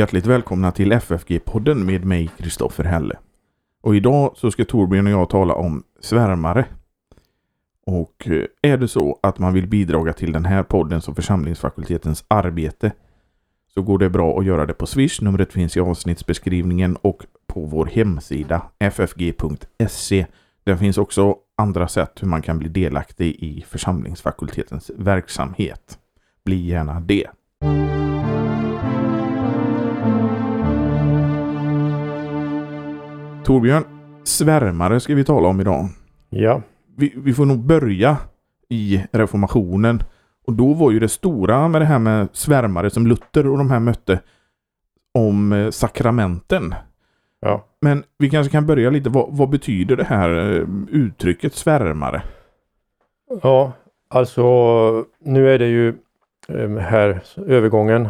Hjärtligt välkomna till FFG-podden med mig Kristoffer Helle. Och idag så ska Torbjörn och jag tala om svärmare. Och eh, är det så att man vill bidra till den här podden som församlingsfakultetens arbete så går det bra att göra det på Swish. Numret finns i avsnittsbeskrivningen och på vår hemsida ffg.se. Där finns också andra sätt hur man kan bli delaktig i församlingsfakultetens verksamhet. Bli gärna det. Torbjörn, svärmare ska vi tala om idag. Ja. Vi, vi får nog börja i reformationen. Och då var ju det stora med det här med svärmare som Luther och de här mötte om eh, sakramenten. Ja. Men vi kanske kan börja lite. Vad, vad betyder det här eh, uttrycket svärmare? Ja, alltså nu är det ju eh, här övergången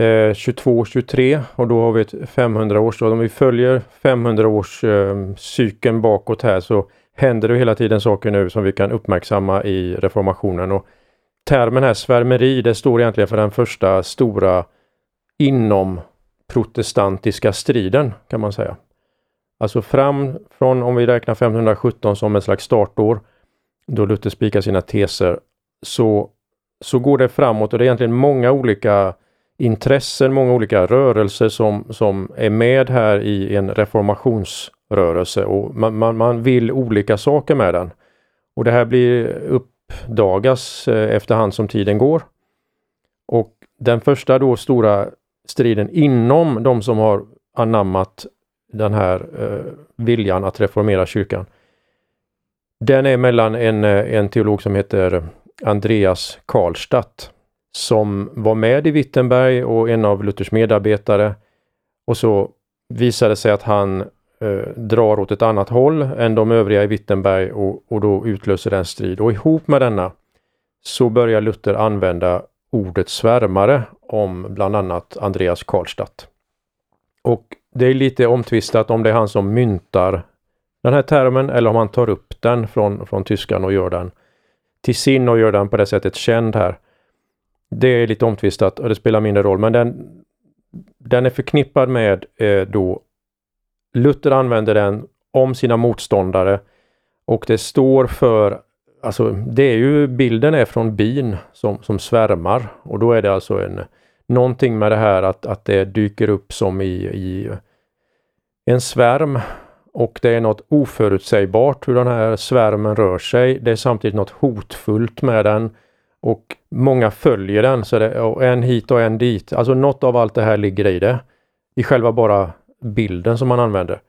eh, 22-23 och då har vi ett 500 års. Om vi följer 500-års eh, cykeln bakåt här så händer det hela tiden saker nu som vi kan uppmärksamma i reformationen. Och termen här svärmeri, det står egentligen för den första stora inom protestantiska striden kan man säga. Alltså fram från, om vi räknar 517 som ett slags startår, då Luther spikar sina teser, så, så går det framåt och det är egentligen många olika intressen, många olika rörelser som, som är med här i en reformationsrörelse och man, man, man vill olika saker med den. Och det här blir uppdagas eh, efterhand som tiden går. Och den första då stora striden inom de som har anammat den här eh, viljan att reformera kyrkan. Den är mellan en, eh, en teolog som heter Andreas Karlstadt som var med i Wittenberg och en av Luthers medarbetare. Och så visade det sig att han eh, drar åt ett annat håll än de övriga i Wittenberg och, och då utlöser den strid. Och ihop med denna så börjar Luther använda ordet svärmare om bland annat Andreas Karlstadt. Och det är lite omtvistat om det är han som myntar den här termen eller om han tar upp den från, från tyskan och gör den till sin och gör den på det sättet känd här. Det är lite omtvistat och det spelar mindre roll, men den, den är förknippad med eh, då Luther använder den om sina motståndare och det står för Alltså det är ju bilden är från bin som, som svärmar och då är det alltså en någonting med det här att, att det dyker upp som i, i en svärm och det är något oförutsägbart hur den här svärmen rör sig. Det är samtidigt något hotfullt med den och många följer den, så det är en hit och en dit. Alltså något av allt det här ligger i det. I själva bara bilden som man använder.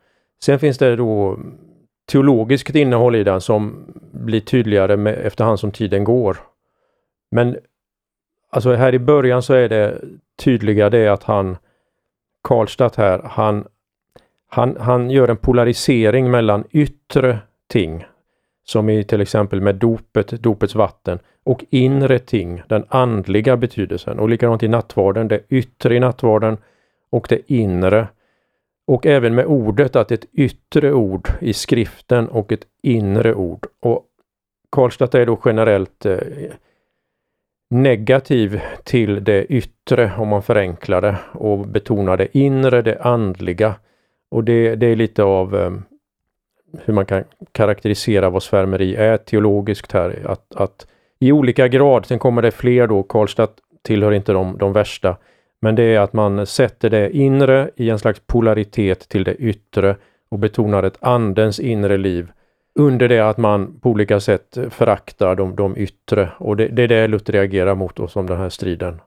Sen finns det då teologiskt innehåll i den som blir tydligare med, efterhand som tiden går. Men alltså här i början så är det tydliga det att han Karlstadt här, han, han, han gör en polarisering mellan yttre ting, som i till exempel med dopet, dopets vatten, och inre ting, den andliga betydelsen. Och likadant i nattvarden, det yttre i nattvarden och det inre. Och även med ordet, att ett yttre ord i skriften och ett inre ord. Och Karlstad är då generellt eh, negativ till det yttre om man förenklar det och betonar det inre, det andliga. Och det, det är lite av eh, hur man kan karaktärisera vad svärmeri är teologiskt här. Att, att i olika grad, sen kommer det fler då, Karlstad tillhör inte de, de värsta, men det är att man sätter det inre i en slags polaritet till det yttre och betonar ett andens inre liv under det att man på olika sätt föraktar de, de yttre och det, det är det Luther reagerar mot och som den här striden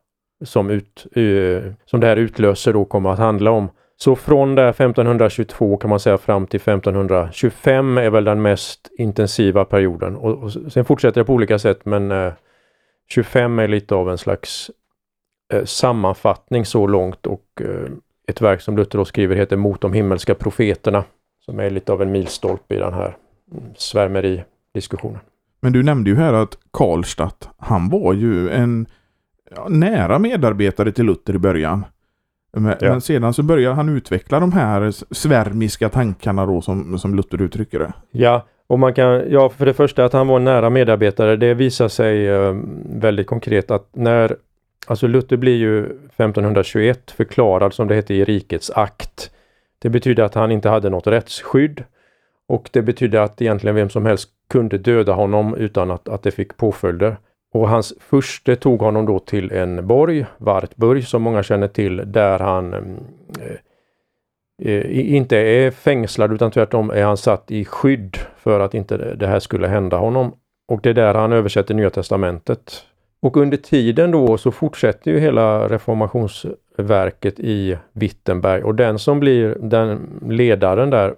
som, ut, uh, som det här utlöser då kommer att handla om. Så från där 1522 kan man säga fram till 1525 är väl den mest intensiva perioden och, och sen fortsätter det på olika sätt men eh, 25 är lite av en slags eh, sammanfattning så långt och eh, ett verk som Luther då skriver heter Mot de himmelska profeterna som är lite av en milstolpe i den här mm, svärmeri-diskussionen. Men du nämnde ju här att Karlstadt, han var ju en ja, nära medarbetare till Luther i början. Men, ja. men, sedan så börjar han utveckla de här svärmiska tankarna då som, som Luther uttrycker det. Ja, och man kan, ja för det första att han var en nära medarbetare, det visar sig eh, väldigt konkret att när Alltså Luther blir ju 1521 förklarad som det heter i rikets akt. Det betyder att han inte hade något rättsskydd och det betyder att egentligen vem som helst kunde döda honom utan att, att det fick påföljder. Och hans furste tog honom då till en borg, Wartburg, som många känner till, där han mm, eh, eh inte är fängslad utan tvärtom är han satt i skydd för att inte det här skulle hända honom. Och det är där han översätter Nya Testamentet. Och under tiden då så fortsätter ju hela reformationsverket i Wittenberg och den som blir den ledaren där,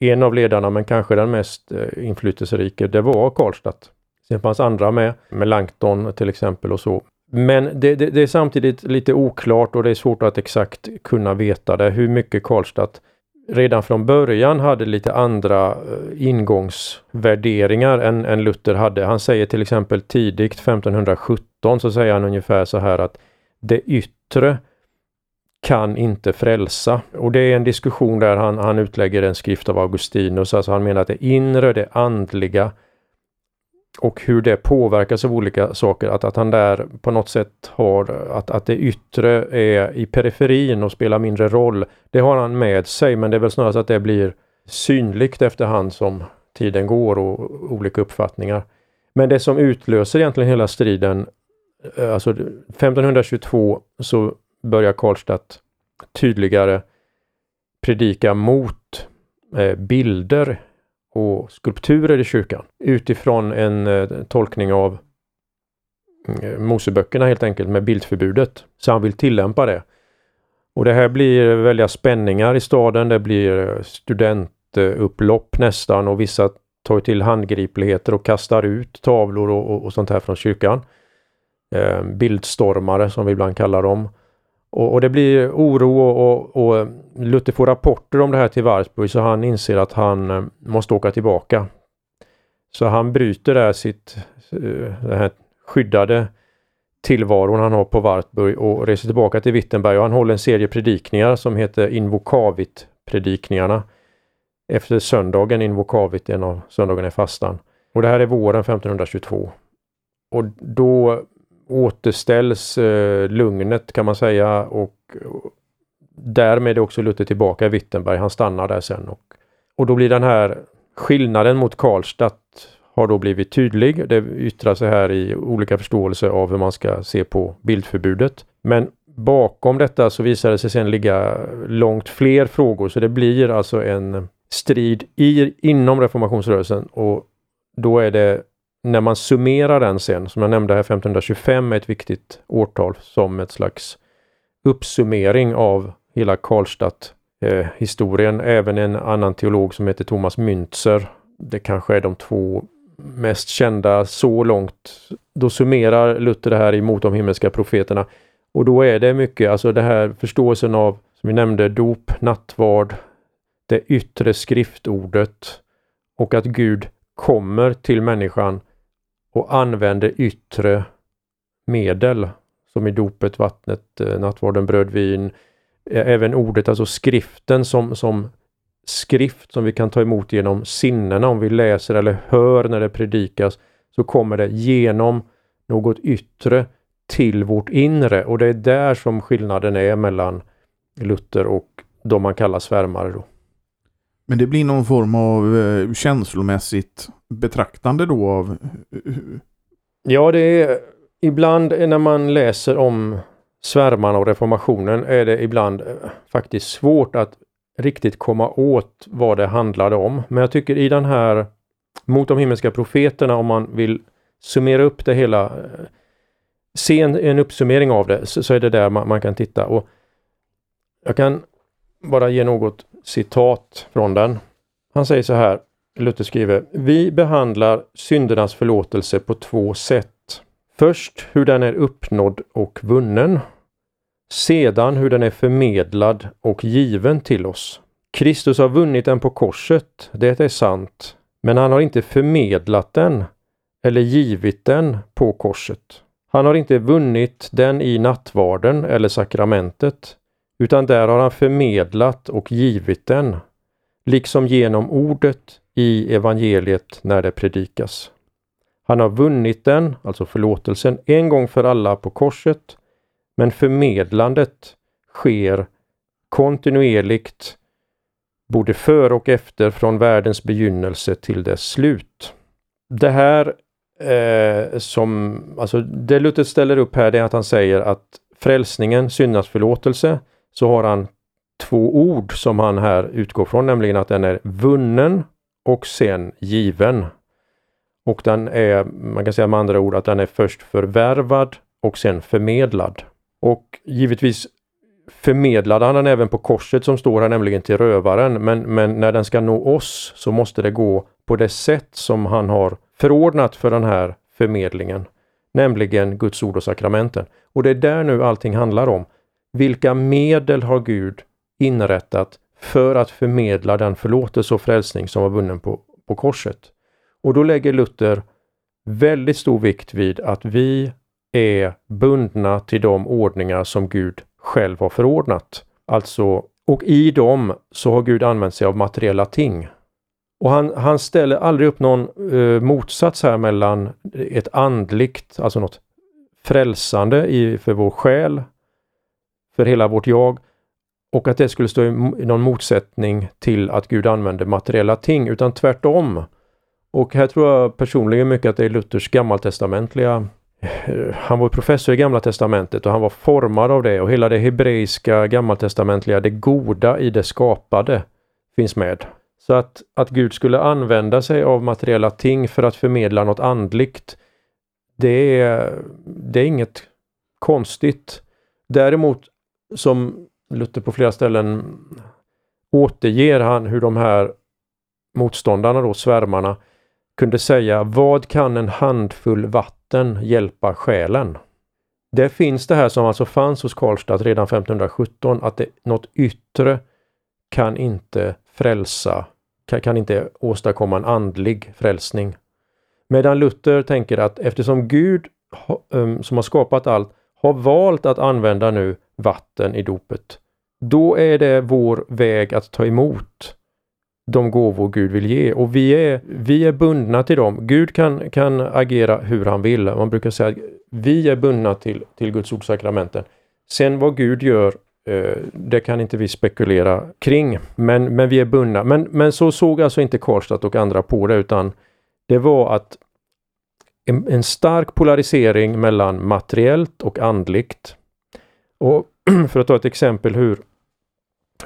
en av ledarna men kanske den mest eh, inflytelserike, det var Karlstadt. Sen fanns andra med, med Langton till exempel och så. Men det, det, det, är samtidigt lite oklart och det är svårt att exakt kunna veta det, hur mycket Karlstad redan från början hade lite andra eh, ingångsvärderingar än, än Luther hade. Han säger till exempel tidigt 1517 så säger han ungefär så här att det yttre kan inte frälsa. Och det är en diskussion där han, han utlägger en skrift av Augustinus, alltså han menar att det inre, det andliga och hur det påverkas av olika saker. Att, att han där på något sätt har att, att det yttre är i periferin och spelar mindre roll. Det har han med sig men det är väl snarast att det blir synligt efterhand som tiden går och olika uppfattningar. Men det som utlöser egentligen hela striden, eh, alltså 1522 så börjar Karlstadt tydligare predika mot eh, bilder och skulpturer i kyrkan utifrån en eh, tolkning av eh, Moseböckerna helt enkelt med bildförbudet. Så han vill tillämpa det. Och det här blir väldiga spänningar i staden. Det blir eh, studentupplopp nästan och vissa tar till handgripligheter och kastar ut tavlor och, och, och sånt här från kyrkan. Eh, bildstormare som vi ibland kallar dem. Och, och det blir oro och, och, och, Luther får rapporter om det här till Wartburg så han inser att han eh, måste åka tillbaka. Så han bryter där sitt eh, den här skyddade tillvaron han har på Wartburg och reser tillbaka till Wittenberg och han håller en serie predikningar som heter Invokavit-predikningarna. Efter söndagen Invokavit, en av söndagarna i fastan. Och det här är våren 1522. Och då återställs eh, lugnet kan man säga och, och därmed också Luther tillbaka i Wittenberg. Han stannar där sen och, och då blir den här skillnaden mot Karlstadt har då blivit tydlig. Det yttrar sig här i olika förståelse av hur man ska se på bildförbudet. Men bakom detta så visar det sig sen ligga långt fler frågor så det blir alltså en strid i, inom reformationsrörelsen och då är det när man summerar den sen, som jag nämnde här 1525 är ett viktigt årtal som ett slags uppsummering av hela Karlstadt eh. Även en annan teolog som heter Thomas Müntzer. Det kanske är de två mest kända så långt. Då summerar Luther det här emot de himmelska profeterna. Och då är det mycket, alltså det här förståelsen av, som vi nämnde, dop, nattvard, det yttre skriftordet och att Gud kommer till människan och använder yttre medel som i dopet, vattnet, eh, nattvarden, bröd, vin. Eh, även ordet, alltså skriften som, som skrift som vi kan ta emot genom sinnena om vi läser eller hör när det predikas så kommer det genom något yttre till vårt inre och det är där som skillnaden är mellan Luther och de man kallar svärmare. Då. Men det blir någon form av eh, känslomässigt betraktande då av... Ja, det är ibland när man läser om svärmarna och reformationen är det ibland eh, faktiskt svårt att riktigt komma åt vad det handlade om. Men jag tycker i den här Mot de himmelska profeterna om man vill summera upp det hela eh, se en, en uppsummering av det så, så är det där man, man, kan titta. Och Jag kan bara ge något citat från den. Han säger så här, Luther skriver, vi behandlar syndernas förlåtelse på två sätt. Först hur den är uppnådd och vunnen. Sedan hur den är förmedlad och given till oss. Kristus har vunnit den på korset, det är sant, men han har inte förmedlat den eller givit den på korset. Han har inte vunnit den i nattvarden eller sakramentet, utan där har han förmedlat och givit den, liksom genom ordet i evangeliet när det predikas. Han har vunnit den, alltså förlåtelsen, en gång för alla på korset, Men förmedlandet sker kontinuerligt både före och efter från världens begynnelse till dess slut. Det här eh, som, alltså det Luther ställer upp här det är att han säger att frälsningen, syndagsförlåtelse, så har han två ord som han här utgår från, nämligen att den är vunnen och sen given. Och den är, man kan säga med andra ord att den är först förvärvad och sen förmedlad. Och givetvis förmedlade han den även på korset som står här nämligen till rövaren. Men, men när den ska nå oss så måste det gå på det sätt som han har förordnat för den här förmedlingen. Nämligen Guds ord och sakramenten. Och det är där nu allting handlar om. Vilka medel har Gud inrättat för att förmedla den förlåtelse och frälsning som var vunnen på, på korset? Och då lägger Luther väldigt stor vikt vid att vi är bundna till de ordningar som Gud själv har förordnat. Alltså, och i dem så har Gud använt sig av materiella ting. Och han, han ställer aldrig upp någon eh, motsats här mellan ett andligt, alltså något frälsande i, för vår själ, för hela vårt jag, och att det skulle stå i någon motsättning till att Gud använder materiella ting, utan tvärtom. Och här tror jag personligen mycket att det är Luthers gammaltestamentliga eh, han var professor i Gamla Testamentet och han var formad av det och hela det hebreiska gammaltestamentliga, det goda i det skapade finns med. Så att, att Gud skulle använda sig av materiella ting för att förmedla något andligt, det är, det är inget konstigt. Däremot, som Luther på flera ställen återger han hur de här motståndarna då, svärmarna, kunde säga vad kan en handfull vatten hjälpa själen? Det finns det här som alltså fanns hos Karlstad redan 1517 att det, något yttre kan inte frälsa, kan, kan inte åstadkomma en andlig frälsning. Medan Luther tänker att eftersom Gud um, som har skapat allt har valt att använda nu vatten i dopet, då är det vår väg att ta emot de gåvor Gud vill ge och vi är, vi är bundna till dem. Gud kan, kan agera hur han vill. Man brukar säga att vi är bundna till, till Guds ordsakramenten. Sen vad Gud gör, eh, det kan inte vi spekulera kring, men, men vi är bundna. Men, men så såg alltså inte Karlstad och andra på det, utan det var att en, en stark polarisering mellan materiellt och andligt. Och för att ta ett exempel hur,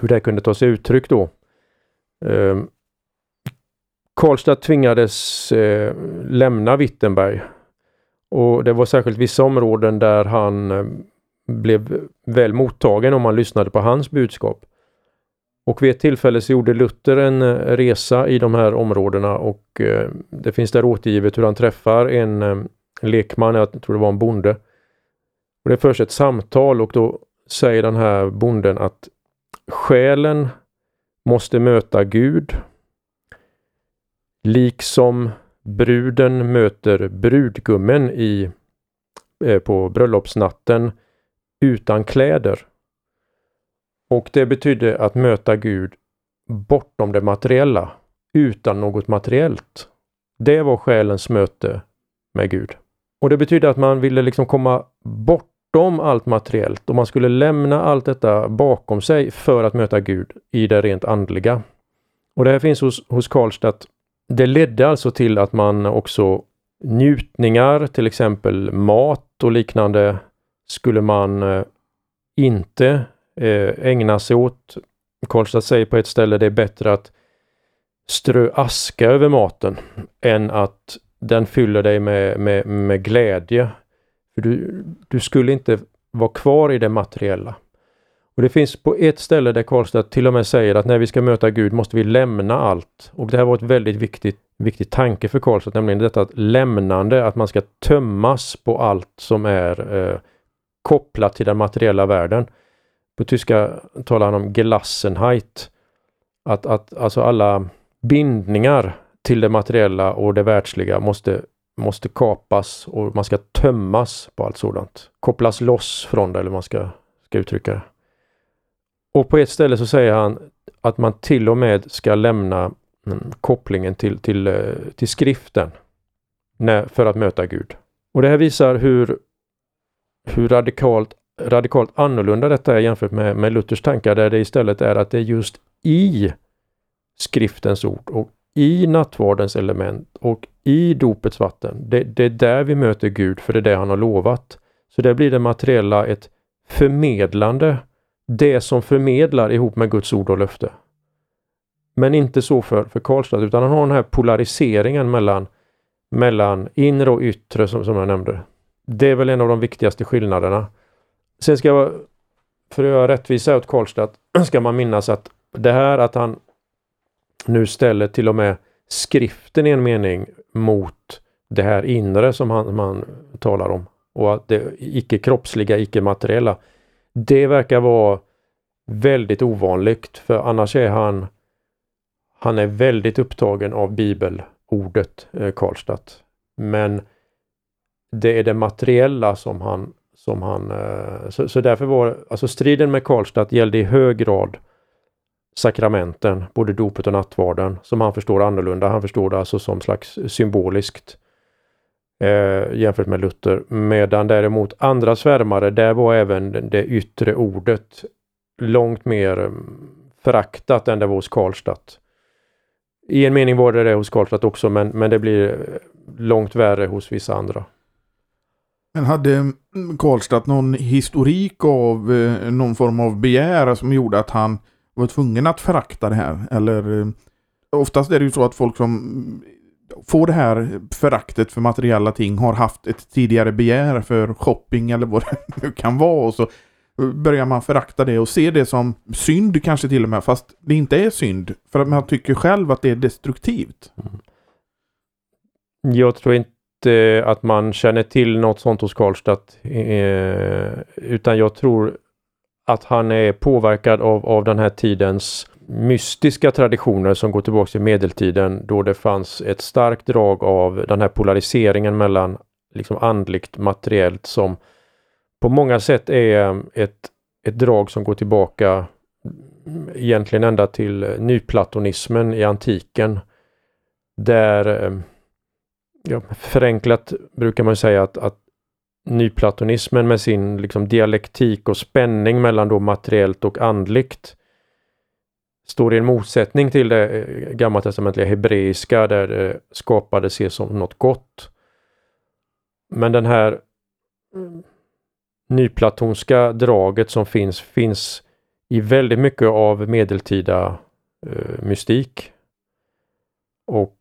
hur det kunde ta sig uttryck då. Eh, Karlstad tvingades eh, lämna Wittenberg och det var särskilt vissa områden där han eh, blev väl mottagen om man lyssnade på hans budskap. Och vid ett tillfälle så gjorde Luther en eh, resa i de här områdena och eh, det finns där återgivet hur han träffar en, eh, lekman, jag tror det var en bonde. Och Det förs ett samtal och då säger den här bonden att själen måste möta Gud. Liksom bruden möter brudgummen i, eh, på bröllopsnatten utan kläder. Och det betydde att möta Gud bortom det materiella, utan något materiellt. Det var själens möte med Gud. Och det betyder att man ville liksom komma bort bortom allt materiellt och man skulle lämna allt detta bakom sig för att möta Gud i det rent andliga. Och det här finns hos, hos Karlstadt. Det ledde alltså till att man också njutningar, till exempel mat och liknande, skulle man eh, inte eh, ägna sig åt. Karlstad säger på ett ställe det är bättre att strö aska över maten än att den fyller dig med, med, med glädje för du, du skulle inte vara kvar i det materiella. Och Det finns på ett ställe där Karlstad till och med säger att när vi ska möta Gud måste vi lämna allt. Och det här var ett väldigt viktigt, viktig tanke för Karlstad, nämligen detta att lämnande, att man ska tömmas på allt som är eh, kopplat till den materiella världen. På tyska talar han om Gelassenheit. Att, att alltså alla bindningar till det materiella och det världsliga måste måste kapas och man ska tömmas på allt sådant. Kopplas loss från det eller man ska, ska uttrycka det. Och på ett ställe så säger han att man till och med ska lämna mm, kopplingen till, till, eh, till skriften för att möta Gud. Och det här visar hur, hur radikalt radikalt annorlunda detta är jämfört med, med Luthers tankar där det istället är att det är just i skriftens ord och i nattvardens element och i dopets vatten. Det, det är där vi möter Gud för det är det han har lovat. Så där blir det materiella ett förmedlande, det som förmedlar ihop med Guds ord och löfte. Men inte så för, för Karlstad utan han har den här polariseringen mellan, mellan inre och yttre som, som jag nämnde. Det är väl en av de viktigaste skillnaderna. Sen ska jag, för att göra rättvisa åt Karlstad, ska man minnas att det här att han nu ställer till och med skriften i en mening mot det här inre som han, man talar om och att det icke kroppsliga, icke materiella. Det verkar vara väldigt ovanligt för annars är han han är väldigt upptagen av bibelordet eh, Karlstadt. Men det är det materiella som han som han... Eh, så, så därför var alltså striden med Karlstadt gällde i hög grad sakramenten, både dopet och nattvarden, som han förstår annorlunda. Han förstår det alltså som slags symboliskt eh, jämfört med Luther. Medan däremot andra svärmare, där var även det yttre ordet långt mer mm, föraktat än det var hos Karlstadt. I en mening var det det hos Karlstadt också, men, men det blir eh, långt värre hos vissa andra. Men hade mm, Karlstadt någon historik av eh, någon form av begär som gjorde att han var tvungen att förakta det här? Eller eh, oftast är det ju så att folk som får det här föraktet för materiella ting har haft ett tidigare begär för shopping eller vad det nu kan vara och så börjar man förakta det och se det som synd kanske till och med fast det inte är synd för att man tycker själv att det är destruktivt. Mm. Jag tror inte att man känner till något sånt hos Karlstad. Eh, utan jag tror att han är påverkad av, av den här tidens mystiska traditioner som går tillbaka till medeltiden då det fanns ett starkt drag av den här polariseringen mellan liksom andligt materiellt som på många sätt är ett, ett drag som går tillbaka egentligen ända till nyplatonismen i antiken. Där eh, ja, förenklat brukar man säga att, att nyplatonismen med sin liksom dialektik och spänning mellan då materiellt och andligt står i en motsättning till det eh, gammaltestamentliga hebreiska där det skapade ses som något gott. Men den här mm, nyplatonska draget som finns, finns i väldigt mycket av medeltida eh, mystik. Och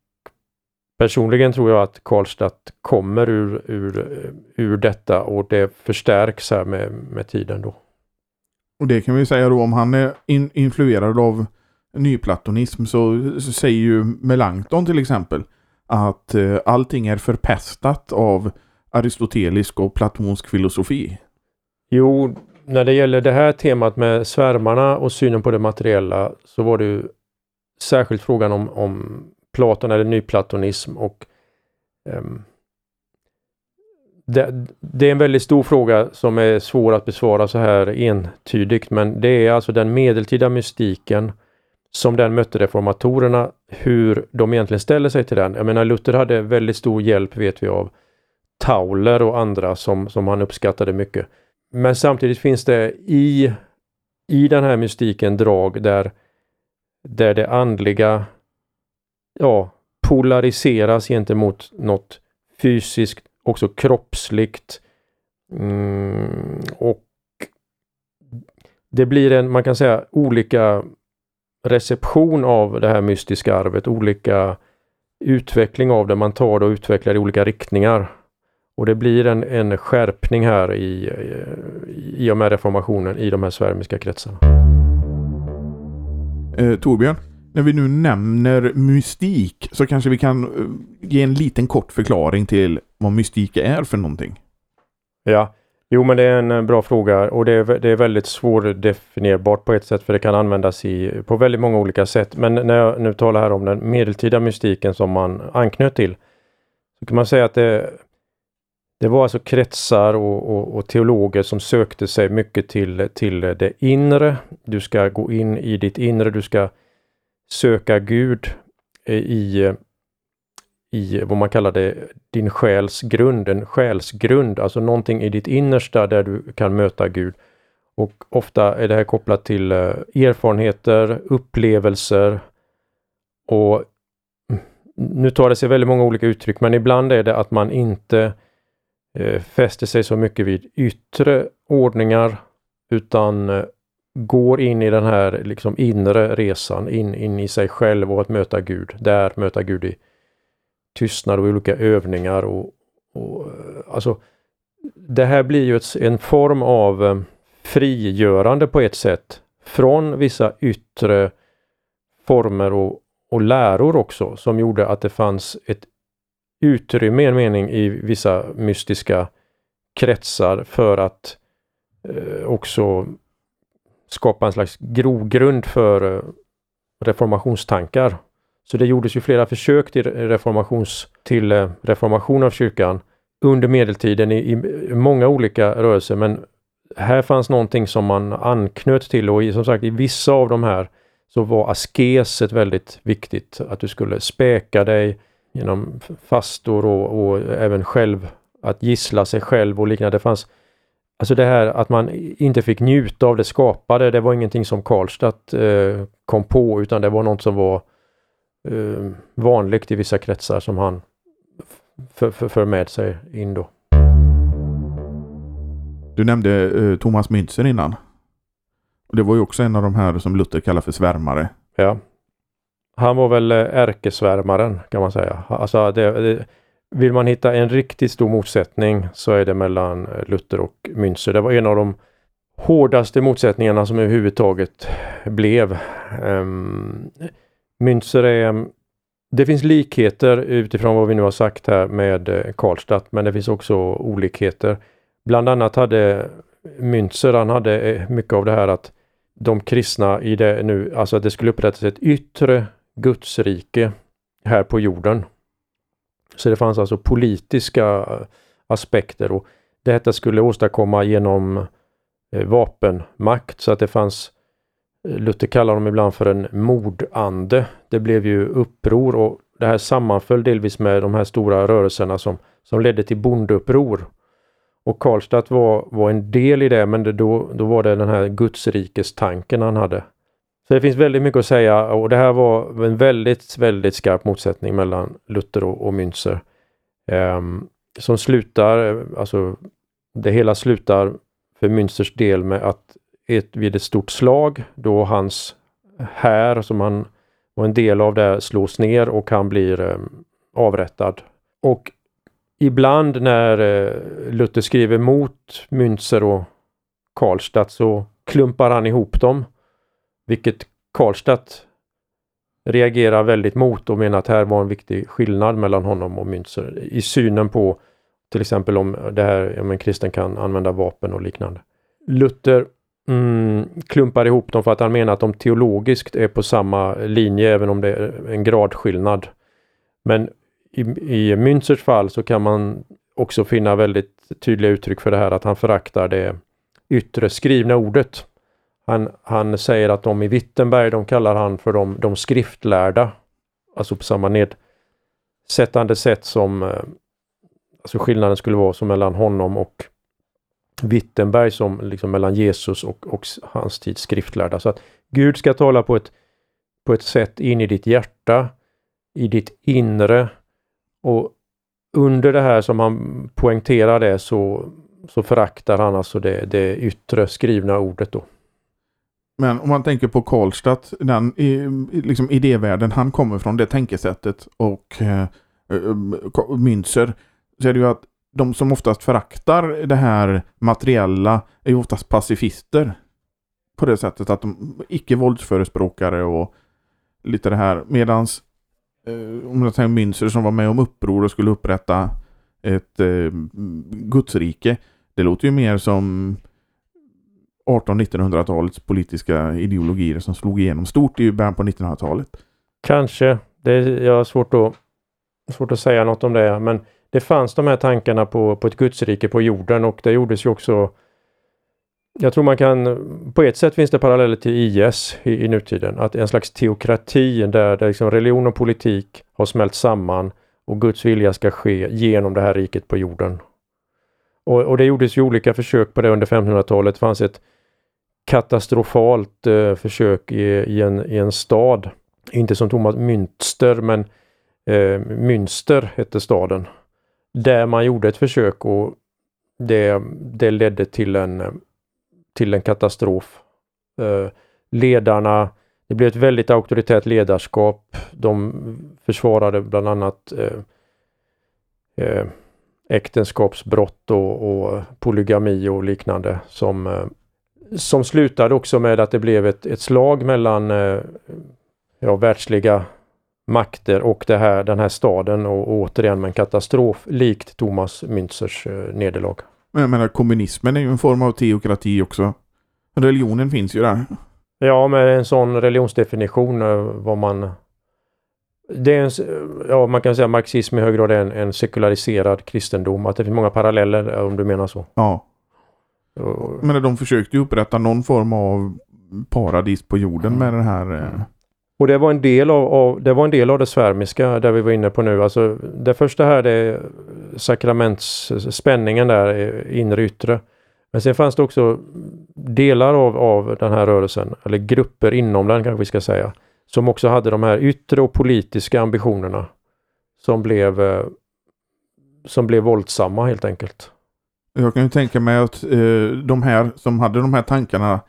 Personligen tror jag att Karlstad kommer ur, ur, ur detta och det förstärks här med, med tiden då. Och det kan vi säga då om han är in, influerad av nyplatonism så, så säger ju Melanchthon till exempel att eh, allting är förpestat av aristotelisk och platonsk filosofi. Jo, när det gäller det här temat med svärmarna och synen på det materiella så var det ju särskilt frågan om, om Platon eller nyplatonism och um, det, det, är en väldigt stor fråga som är svår att besvara så här entydigt men det är alltså den medeltida mystiken som den mötte reformatorerna, hur de egentligen ställer sig till den. Jag menar Luther hade väldigt stor hjälp vet vi av Tauler och andra som, som han uppskattade mycket. Men samtidigt finns det i, i den här mystiken drag där, där det andliga ja, polariseras gentemot något fysiskt, också kroppsligt. Mm, och det blir en, man kan säga, olika reception av det här mystiska arvet, olika utveckling av det. Man tar det och utvecklar i olika riktningar. Och det blir en, en skärpning här i, i, i och med reformationen i de här svärmiska kretsarna. Eh, Torbjörn, när vi nu nämner mystik så kanske vi kan eh, ge en liten kort förklaring till vad mystik är för någonting. Ja, jo men det är en eh, bra fråga och det är, det är väldigt svårdefinierbart på ett sätt för det kan användas i, på väldigt många olika sätt. Men när jag nu talar här om den medeltida mystiken som man anknöt till så kan man säga att det, det var alltså kretsar och, och, och, teologer som sökte sig mycket till, till det inre. Du ska gå in i ditt inre, du ska söka Gud eh, i, i vad man kallar det, din själs grund, en själsgrund, alltså någonting i ditt innersta där du kan möta Gud. Och ofta är det här kopplat till eh, erfarenheter, upplevelser och mm, nu tar det sig väldigt många olika uttryck, men ibland är det att man inte eh, fäster sig så mycket vid yttre ordningar utan eh, går in i den här liksom inre resan, in, in i sig själv och att möta Gud. Där möta Gud i tystnad och olika övningar. Och, och, alltså, det här blir ju ett, en form av eh, frigörande på ett sätt från vissa yttre former och, och läror också som gjorde att det fanns ett utrymme, en mening, i vissa mystiska kretsar för att eh, också skapa en slags grogrund för eh, reformationstankar. Så det gjordes ju flera försök till, reformations, till eh, reformation av kyrkan under medeltiden i, i många olika rörelser men här fanns någonting som man anknöt till och i, som sagt i vissa av de här så var askeset väldigt viktigt. Att du skulle späka dig genom fastor och, och även själv att gissla sig själv och liknande. Det fanns Alltså det här att man inte fick njuta av det skapade, det var ingenting som Karlstadt eh, kom på utan det var något som var eh, vanligt i vissa kretsar som han för, med sig in då. Du nämnde eh, Thomas Münzer innan. Det var ju också en av de här som Luther kallar för svärmare. Ja. Han var väl eh, ärkesvärmaren kan man säga. Alltså det, det, vill man hitta en riktigt stor motsättning så är det mellan eh, Luther och Münzer. Det var en av de hårdaste motsättningarna som överhuvudtaget blev. Ehm, um, Münzer är det finns likheter utifrån vad vi nu har sagt här med eh, Karlstad Karlstadt, men det finns också olikheter. Bland annat hade Münzer, han hade eh, mycket av det här att de kristna i det nu, alltså att det skulle upprättas ett yttre gudsrike här på jorden. Så det fanns alltså politiska eh, aspekter och detta skulle åstadkomma genom eh, vapenmakt så att det fanns eh, Luther kallar dem ibland för en mordande. Det blev ju uppror och det här sammanföll delvis med de här stora rörelserna som, som ledde till bondeuppror. Och Karlstadt var, var en del i det men det, då, då var det den här gudsrikestanken han hade. Så det finns väldigt mycket att säga och det här var en väldigt, väldigt skarp motsättning mellan Luther och, och Münzer. Um, som slutar, alltså det hela slutar för Münsters del med att ett, vid ett stort slag då hans här som han var en del av det slås ner och han blir um, avrättad. Och ibland när uh, Luther skriver mot Münzer och Karlstadt så klumpar han ihop dem vilket Karlstedt reagerar väldigt mot och menar att här var en viktig skillnad mellan honom och Münzer i synen på till exempel om det här, om en kristen kan använda vapen och liknande. Luther mm, klumpar ihop dem för att han menar att de teologiskt är på samma linje även om det är en gradskillnad. Men i, i Münzers fall så kan man också finna väldigt tydliga uttryck för det här att han föraktar det yttre skrivna ordet. Han, han säger att de i Wittenberg, de kallar han för de, de skriftlärda. Alltså på samma nedsättande sätt som eh, alltså skillnaden skulle vara som mellan honom och Wittenberg som liksom mellan Jesus och, och hans tids skriftlärda. Så att Gud ska tala på ett, på ett sätt in i ditt hjärta, i ditt inre och under det här som han poängterar det så, så föraktar han alltså det, det yttre skrivna ordet då. Men om man tänker på Karlstadt, den liksom idévärlden han kommer från, det tänkesättet och eh, eh Münzer, så är det ju att de som oftast föraktar det här materiella är ju oftast pacifister. På det sättet att de icke-våldsförespråkare och lite det här. Medans eh, om jag tänker Münzer som var med om uppror och skulle upprätta ett eh, gudsrike. Det låter ju mer som 1800-1900-talets politiska ideologier som slog igenom stort i början på 1900-talet. Kanske. Det är, jag har svårt att, svårt att säga något om det, men det fanns de här tankarna på, på ett gudsrike på jorden och det gjordes ju också jag tror man kan, på ett sätt finns det paralleller till IS i, i nutiden, att en slags teokrati där, där liksom religion och politik har smält samman och Guds vilja ska ske genom det här riket på jorden. Och, och det gjordes ju olika försök på det under 1500-talet. Det fanns ett katastrofalt eh, försök i, i, en, i en stad. Inte som Thomas Münster men eh, Münster hette staden. Där man gjorde ett försök och det, det ledde till en, till en katastrof. Eh, ledarna, det blev ett väldigt auktoritärt ledarskap. De försvarade bland annat eh, eh, äktenskapsbrott och, och, polygami och liknande som, eh, som slutade också med att det blev ett, ett slag mellan eh, ja, världsliga makter och det här, den här staden och, och återigen med en katastrof likt Thomas Münzers eh, nederlag. Men jag menar kommunismen är ju en form av teokrati också. Religionen finns ju där. Ja, med en sån religionsdefinition eh, vad man... Det är en, ja, man kan säga marxism i hög grad är en, en sekulariserad kristendom. Att det finns många paralleller om du menar så. Ja. Men de försökte ju upprätta någon form av paradis på jorden med den här... Eh, och det var en del av, av, det var en del av det svärmiska där vi var inne på nu. Alltså det första här det är sakramentsspänningen där, inre yttre. Men sen fanns det också delar av, av den här rörelsen, eller grupper inom den kanske vi ska säga, som också hade de här yttre och politiska ambitionerna som blev, eh, som blev våldsamma helt enkelt. Jag kan ju tänka mig att eh, de här som hade de här tankarna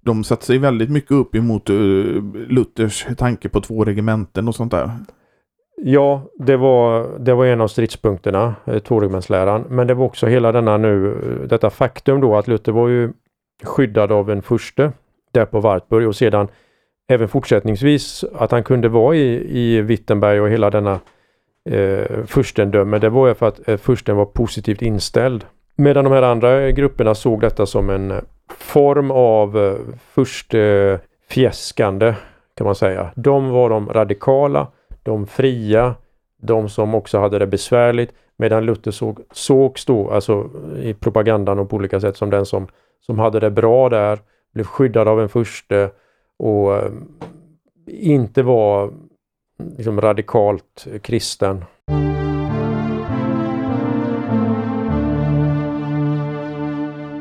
de satte sig väldigt mycket upp emot eh, Luthers tanke på två regementen och sånt där. Ja, det var, det var en av stridspunkterna, eh, tvåregementsläran. Men det var också hela denna nu, eh, detta faktum då att Luther var ju skyddad av en furste där på Wartburg och sedan även fortsättningsvis att han kunde vara i, i Wittenberg och hela denna eh, furstendöme. Det var ju för att eh, fursten var positivt inställd. Medan de här andra grupperna såg detta som en eh, form av eh, först eh, furstefjäskande kan man säga. De var de radikala, de fria, de som också hade det besvärligt. Medan Luther såg, sågs då, alltså i propagandan och på olika sätt som den som, som hade det bra där, blev skyddad av en furste och inte var liksom radikalt kristen.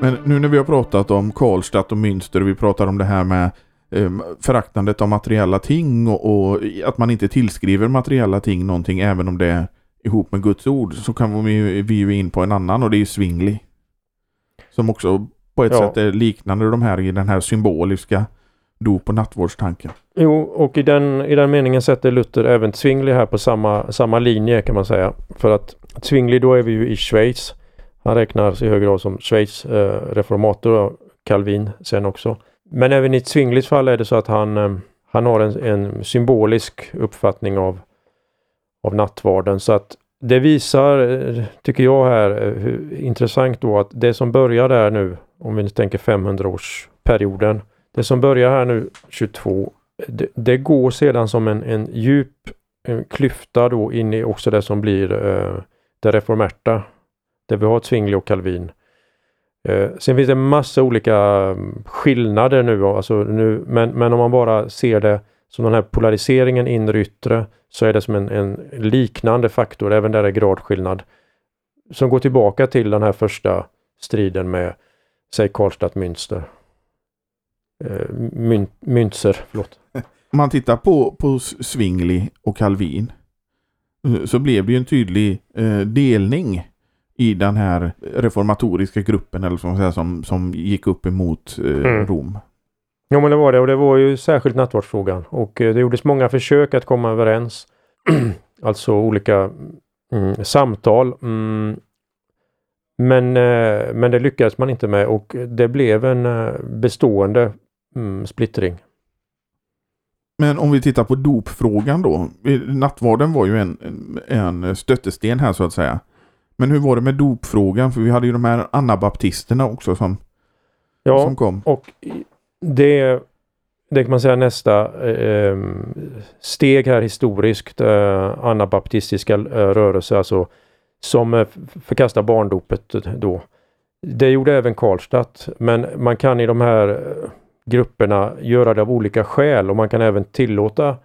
Men nu när vi har pratat om Karlstadt och Münster och vi pratar om det här med eh, föraktandet av materiella ting och, och, att man inte tillskriver materiella ting någonting även om det är ihop med Guds ord så kan vi, vi ju in på en annan och det är ju Svingli. Som också på ett ja. sätt är liknande de här i den här symboliska dop och nattvårdstanken. Jo, och i den, i den meningen sätter Luther även Zwingli här på samma, samma linje kan man säga. För att Zwingli då är vi ju i Schweiz han räknas i hög grad som Schweiz eh, reformator och Calvin sen också. Men även i Zwinglis fall är det så att han, eh, han har en, en, symbolisk uppfattning av, av nattvarden. Så att det visar, eh, tycker jag här, eh, hur intressant då att det som börjar där nu, om vi tänker 500-årsperioden, det som börjar här nu 22, det, det går sedan som en, en djup en klyfta då in i också det som blir eh, det reformerta där vi har Zwingli och Calvin. Eh, sen finns det massa olika mm, skillnader nu, alltså nu men, men om man bara ser det som den här polariseringen inre yttre så är det som en, en liknande faktor, även där är gradskillnad, som går tillbaka till den här första striden med, säg Karlstad Münster. Eh, Mün, Münzer, förlåt. Om man tittar på, på Zwingli och Calvin eh, så blev det ju en tydlig eh, delning i den här reformatoriska gruppen eller som, säga, som, som gick upp emot eh, mm. Rom. Ja men det var det och det var ju särskilt nattvardsfrågan och eh, det gjordes många försök att komma överens. alltså olika mm, samtal. Mm, men, eh, men det lyckades man inte med och det blev en eh, bestående mm, splittring. Men om vi tittar på dopfrågan då. Nattvarden var ju en, en stöttesten här så att säga. Men hur var det med dopfrågan? För vi hade ju de här anabaptisterna också som, ja, som kom. och det, det kan man säga nästa eh, steg här historiskt. Eh, anabaptistiska eh, rörelser alltså som eh, förkastar barndopet då. Det gjorde även Karlstadt men man kan i de här eh, grupperna göra det av olika skäl och man kan även tillåta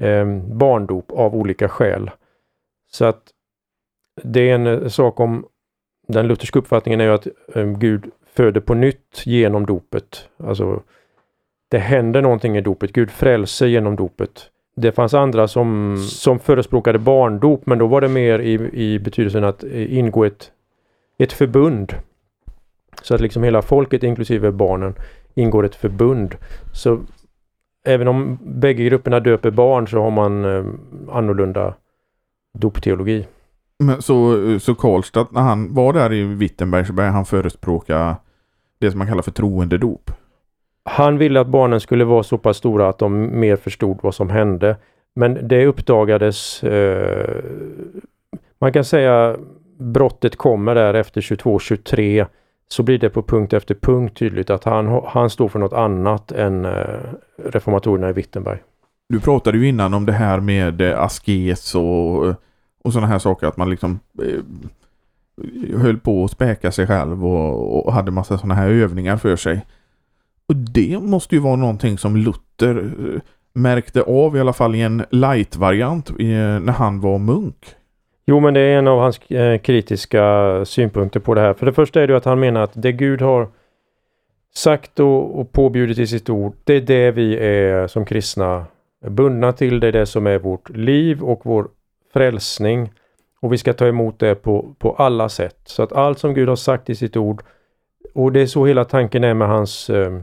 eh, barndop av olika skäl. Så att det är en eh, sak om den lutherska uppfattningen är ju att eh, Gud föder på nytt genom dopet. Alltså det händer någonting i dopet. Gud frälser genom dopet. Det fanns andra som, som förespråkade barndop men då var det mer i, i betydelsen att eh, ingå ett, ett förbund. Så att liksom hela folket inklusive barnen ingår ett förbund. Så även om bägge grupperna döper barn så har man eh, annorlunda dopteologi. Men så, så Karlstad, när han var där i Wittenberg så började han förespråka det som man kallar för troendedop. Han ville att barnen skulle vara så pass stora att de mer förstod vad som hände. Men det uppdagades, eh, man kan säga brottet kommer där efter 22-23 så blir det på punkt efter punkt tydligt att han, han står för något annat än eh, reformatorerna i Wittenberg. Du pratade ju innan om det här med eh, askes och, och sådana här saker att man liksom eh, höll på att späka sig själv och, och hade massa sådana här övningar för sig. Och det måste ju vara någonting som Luther eh, märkte av i alla fall i en light-variant eh, när han var munk. Jo, men det är en av hans eh, kritiska synpunkter på det här. För det första är det att han menar att det Gud har sagt och, och påbjudit i sitt ord, det är det vi är som kristna bundna till. Det är det som är vårt liv och vår frälsning. Och vi ska ta emot det på, på alla sätt. Så att allt som Gud har sagt i sitt ord, och det är så hela tanken är med hans eh,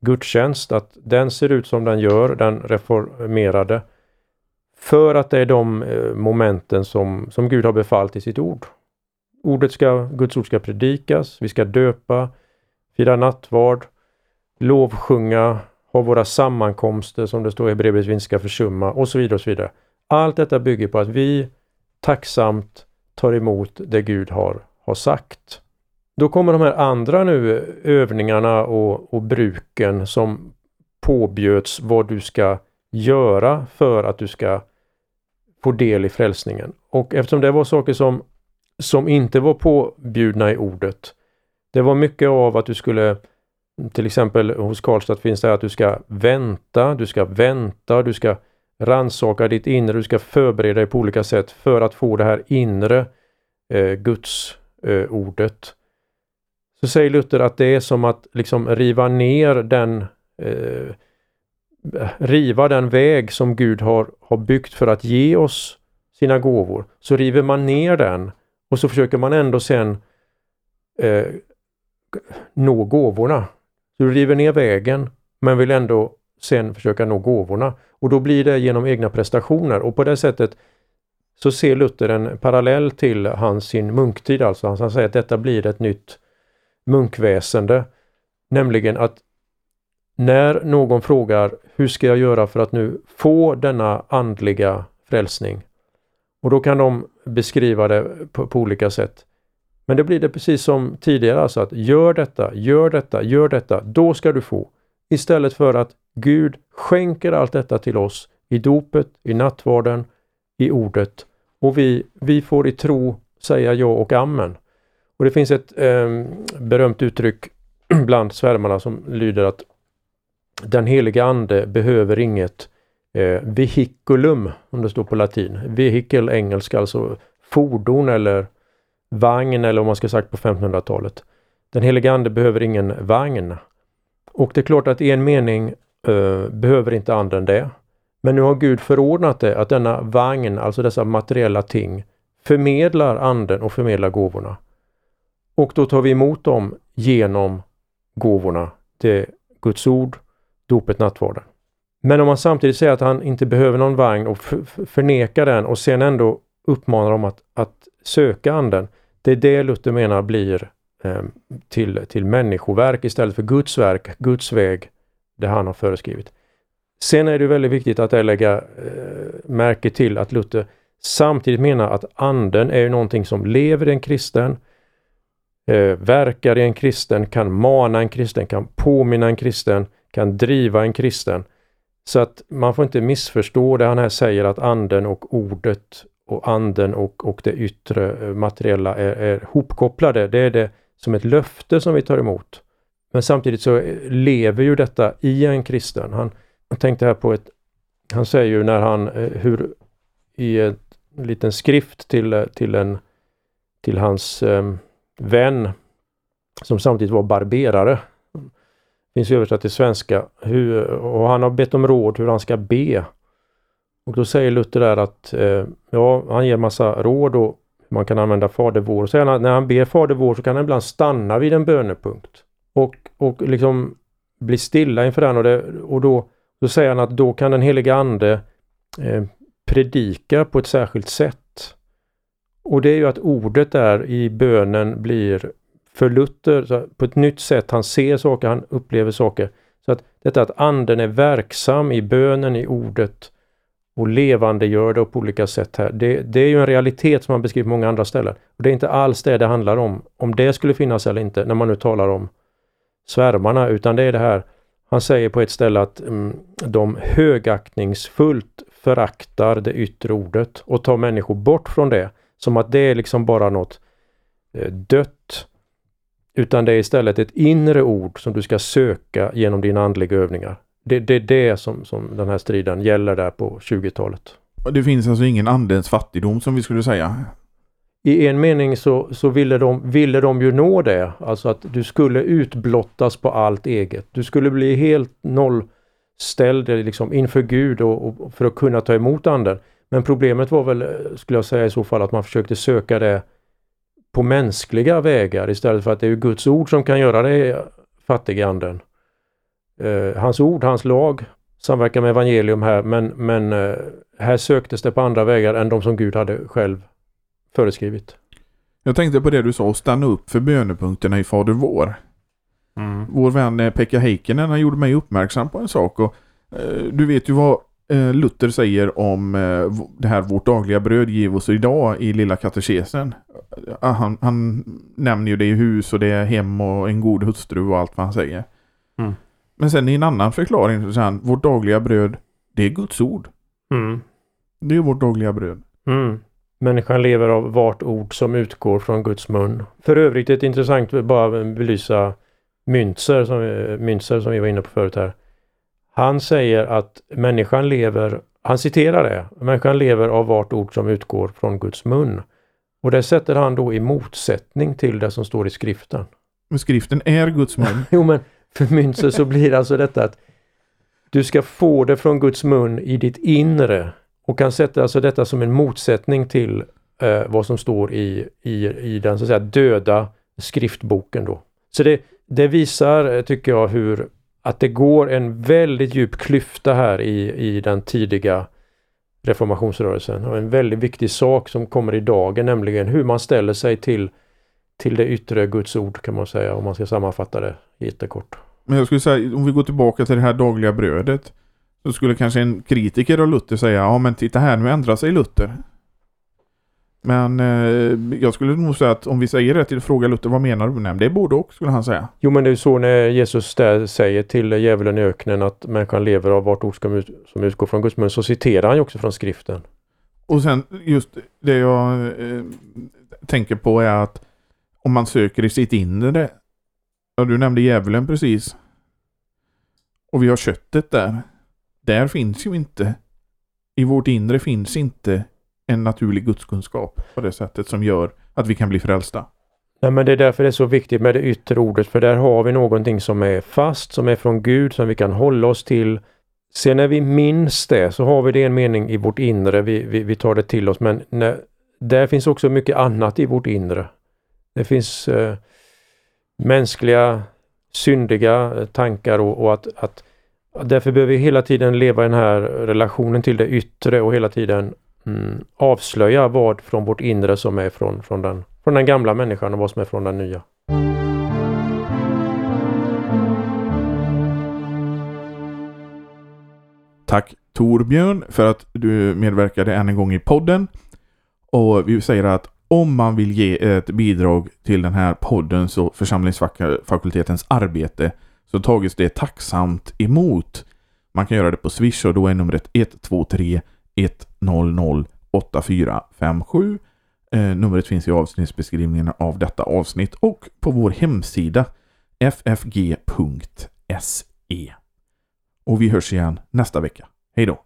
gudstjänst, att den ser ut som den gör, den reformerade. För att det är de eh, momenten som, som Gud har befallt i sitt ord. Ordet ska, Guds ord ska predikas, vi ska döpa, fira nattvard, lovsjunga, ha våra sammankomster som det står i brevet vi inte ska försumma och så vidare. och så vidare. Allt detta bygger på att vi tacksamt tar emot det Gud har, har sagt. Då kommer de här andra nu övningarna och, och bruken som påbjöds vad du ska göra för att du ska få del i frälsningen. Och eftersom det var saker som, som inte var påbjudna i ordet. Det var mycket av att du skulle, till exempel hos Karlstad finns det att du ska vänta, du ska vänta, du ska ransaka ditt inre, du ska förbereda dig på olika sätt för att få det här inre eh, Guds eh, ordet. Så säger Luther att det är som att liksom riva ner den eh, riva den väg som Gud har, har byggt för att ge oss sina gåvor. Så river man ner den och så försöker man ändå sen eh, nå gåvorna. Du river ner vägen men vill ändå sen försöka nå gåvorna. Och då blir det genom egna prestationer och på det sättet så ser Luther en parallell till hans sin munktid alltså. Han säger att detta blir ett nytt munkväsende. Nämligen att när någon frågar hur ska jag göra för att nu få denna andliga frälsning? Och då kan de beskriva det på, på, olika sätt. Men det blir det precis som tidigare, alltså att gör detta, gör detta, gör detta, då ska du få. Istället för att Gud skänker allt detta till oss i dopet, i nattvarden, i ordet. Och vi, vi får i tro säga ja och amen. Och det finns ett eh, berömt uttryck bland svärmarna som lyder att den heliga ande behöver inget eh, vehiculum, om det står på latin. Vehicle engelska, alltså fordon eller vagn eller om man ska sagt på 1500-talet. Den heliga ande behöver ingen vagn. Och det är klart att i en mening eh, behöver inte anden det. Men nu har Gud förordnat det att denna vagn, alltså dessa materiella ting, förmedlar anden och förmedlar gåvorna. Och då tar vi emot dem genom gåvorna. Det Guds ord, dopet, nattvarden. Men om man samtidigt säger att han inte behöver någon vagn och förnekar den och sen ändå uppmanar dem att, att söka anden. Det är det Luther menar blir Eh, till, till människoverk istället för Guds verk, Guds väg, det han har föreskrivit. Sen är det väldigt viktigt att lägga eh, märke till att Luther samtidigt menar att anden är någonting som lever i en kristen, eh, verkar i en kristen, kan mana en kristen, kan påminna en kristen, kan driva en kristen. Så att man får inte missförstå det han här säger att anden och ordet och anden och, och det yttre eh, materiella är, är hopkopplade. Det är det som ett löfte som vi tar emot. Men samtidigt så lever ju detta i en kristen. Han, jag tänkte här på ett, han säger ju när han, eh, hur i en liten skrift till, eh, till, en, till hans eh, vän som samtidigt var barberare. Finns översatt till svenska. Hur, och han har bett om råd hur han ska be. Och då säger Luther där att eh, ja, han ger massa råd och man kan använda Fader vår. Så när han ber Fader vår så kan han ibland stanna vid en bönepunkt. Och, och liksom bli stilla inför den och, det, och då, då säger han att då kan den heliga Ande eh, predika på ett särskilt sätt. Och det är ju att ordet där i bönen blir för Luther på ett nytt sätt. Han ser saker, han upplever saker. Så att detta att anden är verksam i bönen, i ordet och levande gör det på olika sätt här. Det, det är ju en realitet som man beskriver på många andra ställen. Och Det är inte alls det det handlar om, om det skulle finnas eller inte, när man nu talar om svärmarna, utan det är det här han säger på ett ställe att mm, de högaktningsfullt föraktar det yttre ordet och tar människor bort från det. Som att det är liksom bara något eh, dött. Utan det är istället ett inre ord som du ska söka genom dina andliga övningar. Det, är det som, som den här striden gäller där på 20-talet. Det finns alltså ingen andens fattigdom som vi skulle säga? I en mening så, så ville, de, ville de ju nå det, alltså att du skulle utblottas på allt eget. Du skulle bli helt nollställd liksom inför Gud och, och för att kunna ta emot anden. Men problemet var väl, skulle jag säga i så fall, att man försökte söka det på mänskliga vägar istället för att det är Guds ord som kan göra det fattiga anden. Eh, hans ord, hans lag samverkar med evangelium här men, men eh, här söktes det på andra vägar än de som Gud hade själv föreskrivit. Jag tänkte på det du sa, stanna upp för bönepunkterna i Fader vår. Mm. Vår vän eh, Pekka Heikkinen han gjorde mig uppmärksam på en sak och eh, du vet ju vad eh, Luther säger om eh, det här vårt dagliga bröd giv oss idag i lilla katekesen. Ah, han, han nämner ju det i hus och det är hem och en god hustru och allt vad han säger. Mm. Men sen i en annan förklaring så säger han vårt dagliga bröd det är Guds ord. Mm. Det är vårt dagliga bröd. Mm. Människan lever av vart ord som utgår från Guds mun. För övrigt ett intressant, bara belysa Müntzer som, Müntzer som vi var inne på förut här. Han säger att människan lever, han citerar det, människan lever av vart ord som utgår från Guds mun. Och det sätter han då i motsättning till det som står i skriften. Men skriften är Guds mun. jo men för så blir alltså detta att du ska få det från Guds mun i ditt inre och kan sätta alltså detta som en motsättning till eh, vad som står i, i, i den så att säga döda skriftboken då. Så det, det visar, eh, tycker jag, hur att det går en väldigt djup klyfta här i, i den tidiga reformationsrörelsen. Och en väldigt viktig sak som kommer i dagen, nämligen hur man ställer sig till, till det yttre Guds ord kan man säga, om man ska sammanfatta det jättekort. Men jag skulle säga, om vi går tillbaka till det här dagliga brödet. Så skulle kanske en kritiker av Luther säga, ja men titta här, nu ändrar sig Luther. Men eh, jag skulle nog säga att om vi säger det till fråga Luther, vad menar du? Nej, det är både och skulle han säga. Jo men det är så när Jesus där säger till djävulen i öknen att människan lever av vart ord som, som utgår från Guds mun, så citerar han ju också från skriften. Och sen just det jag eh, tänker på är att om man söker i sitt inre, ja du nämnde djävulen precis, och vi har köttet där där finns ju inte, i vårt inre finns inte en naturlig gudskunskap på det sättet som gör att vi kan bli frälsta. Nej, men det är därför det är så viktigt med det yttre ordet, för där har vi någonting som är fast, som är från Gud, som vi kan hålla oss till. Sen när vi minns det så har vi det i en mening i vårt inre, vi, vi, vi tar det till oss, men när, där finns också mycket annat i vårt inre. Det finns eh, mänskliga, syndiga tankar och, och att, att Därför behöver vi hela tiden leva i den här relationen till det yttre och hela tiden mm, avslöja vad från vårt inre som är från, från, den, från den gamla människan och vad som är från den nya. Tack Torbjörn för att du medverkade än en gång i podden. Och vi säger att om man vill ge ett bidrag till den här podden så församlingsfakultetens arbete så tages det tacksamt emot. Man kan göra det på Swish och då är numret 123 100 8457. Eh, numret finns i avsnittsbeskrivningen av detta avsnitt och på vår hemsida ffg.se. Och vi hörs igen nästa vecka. Hej då!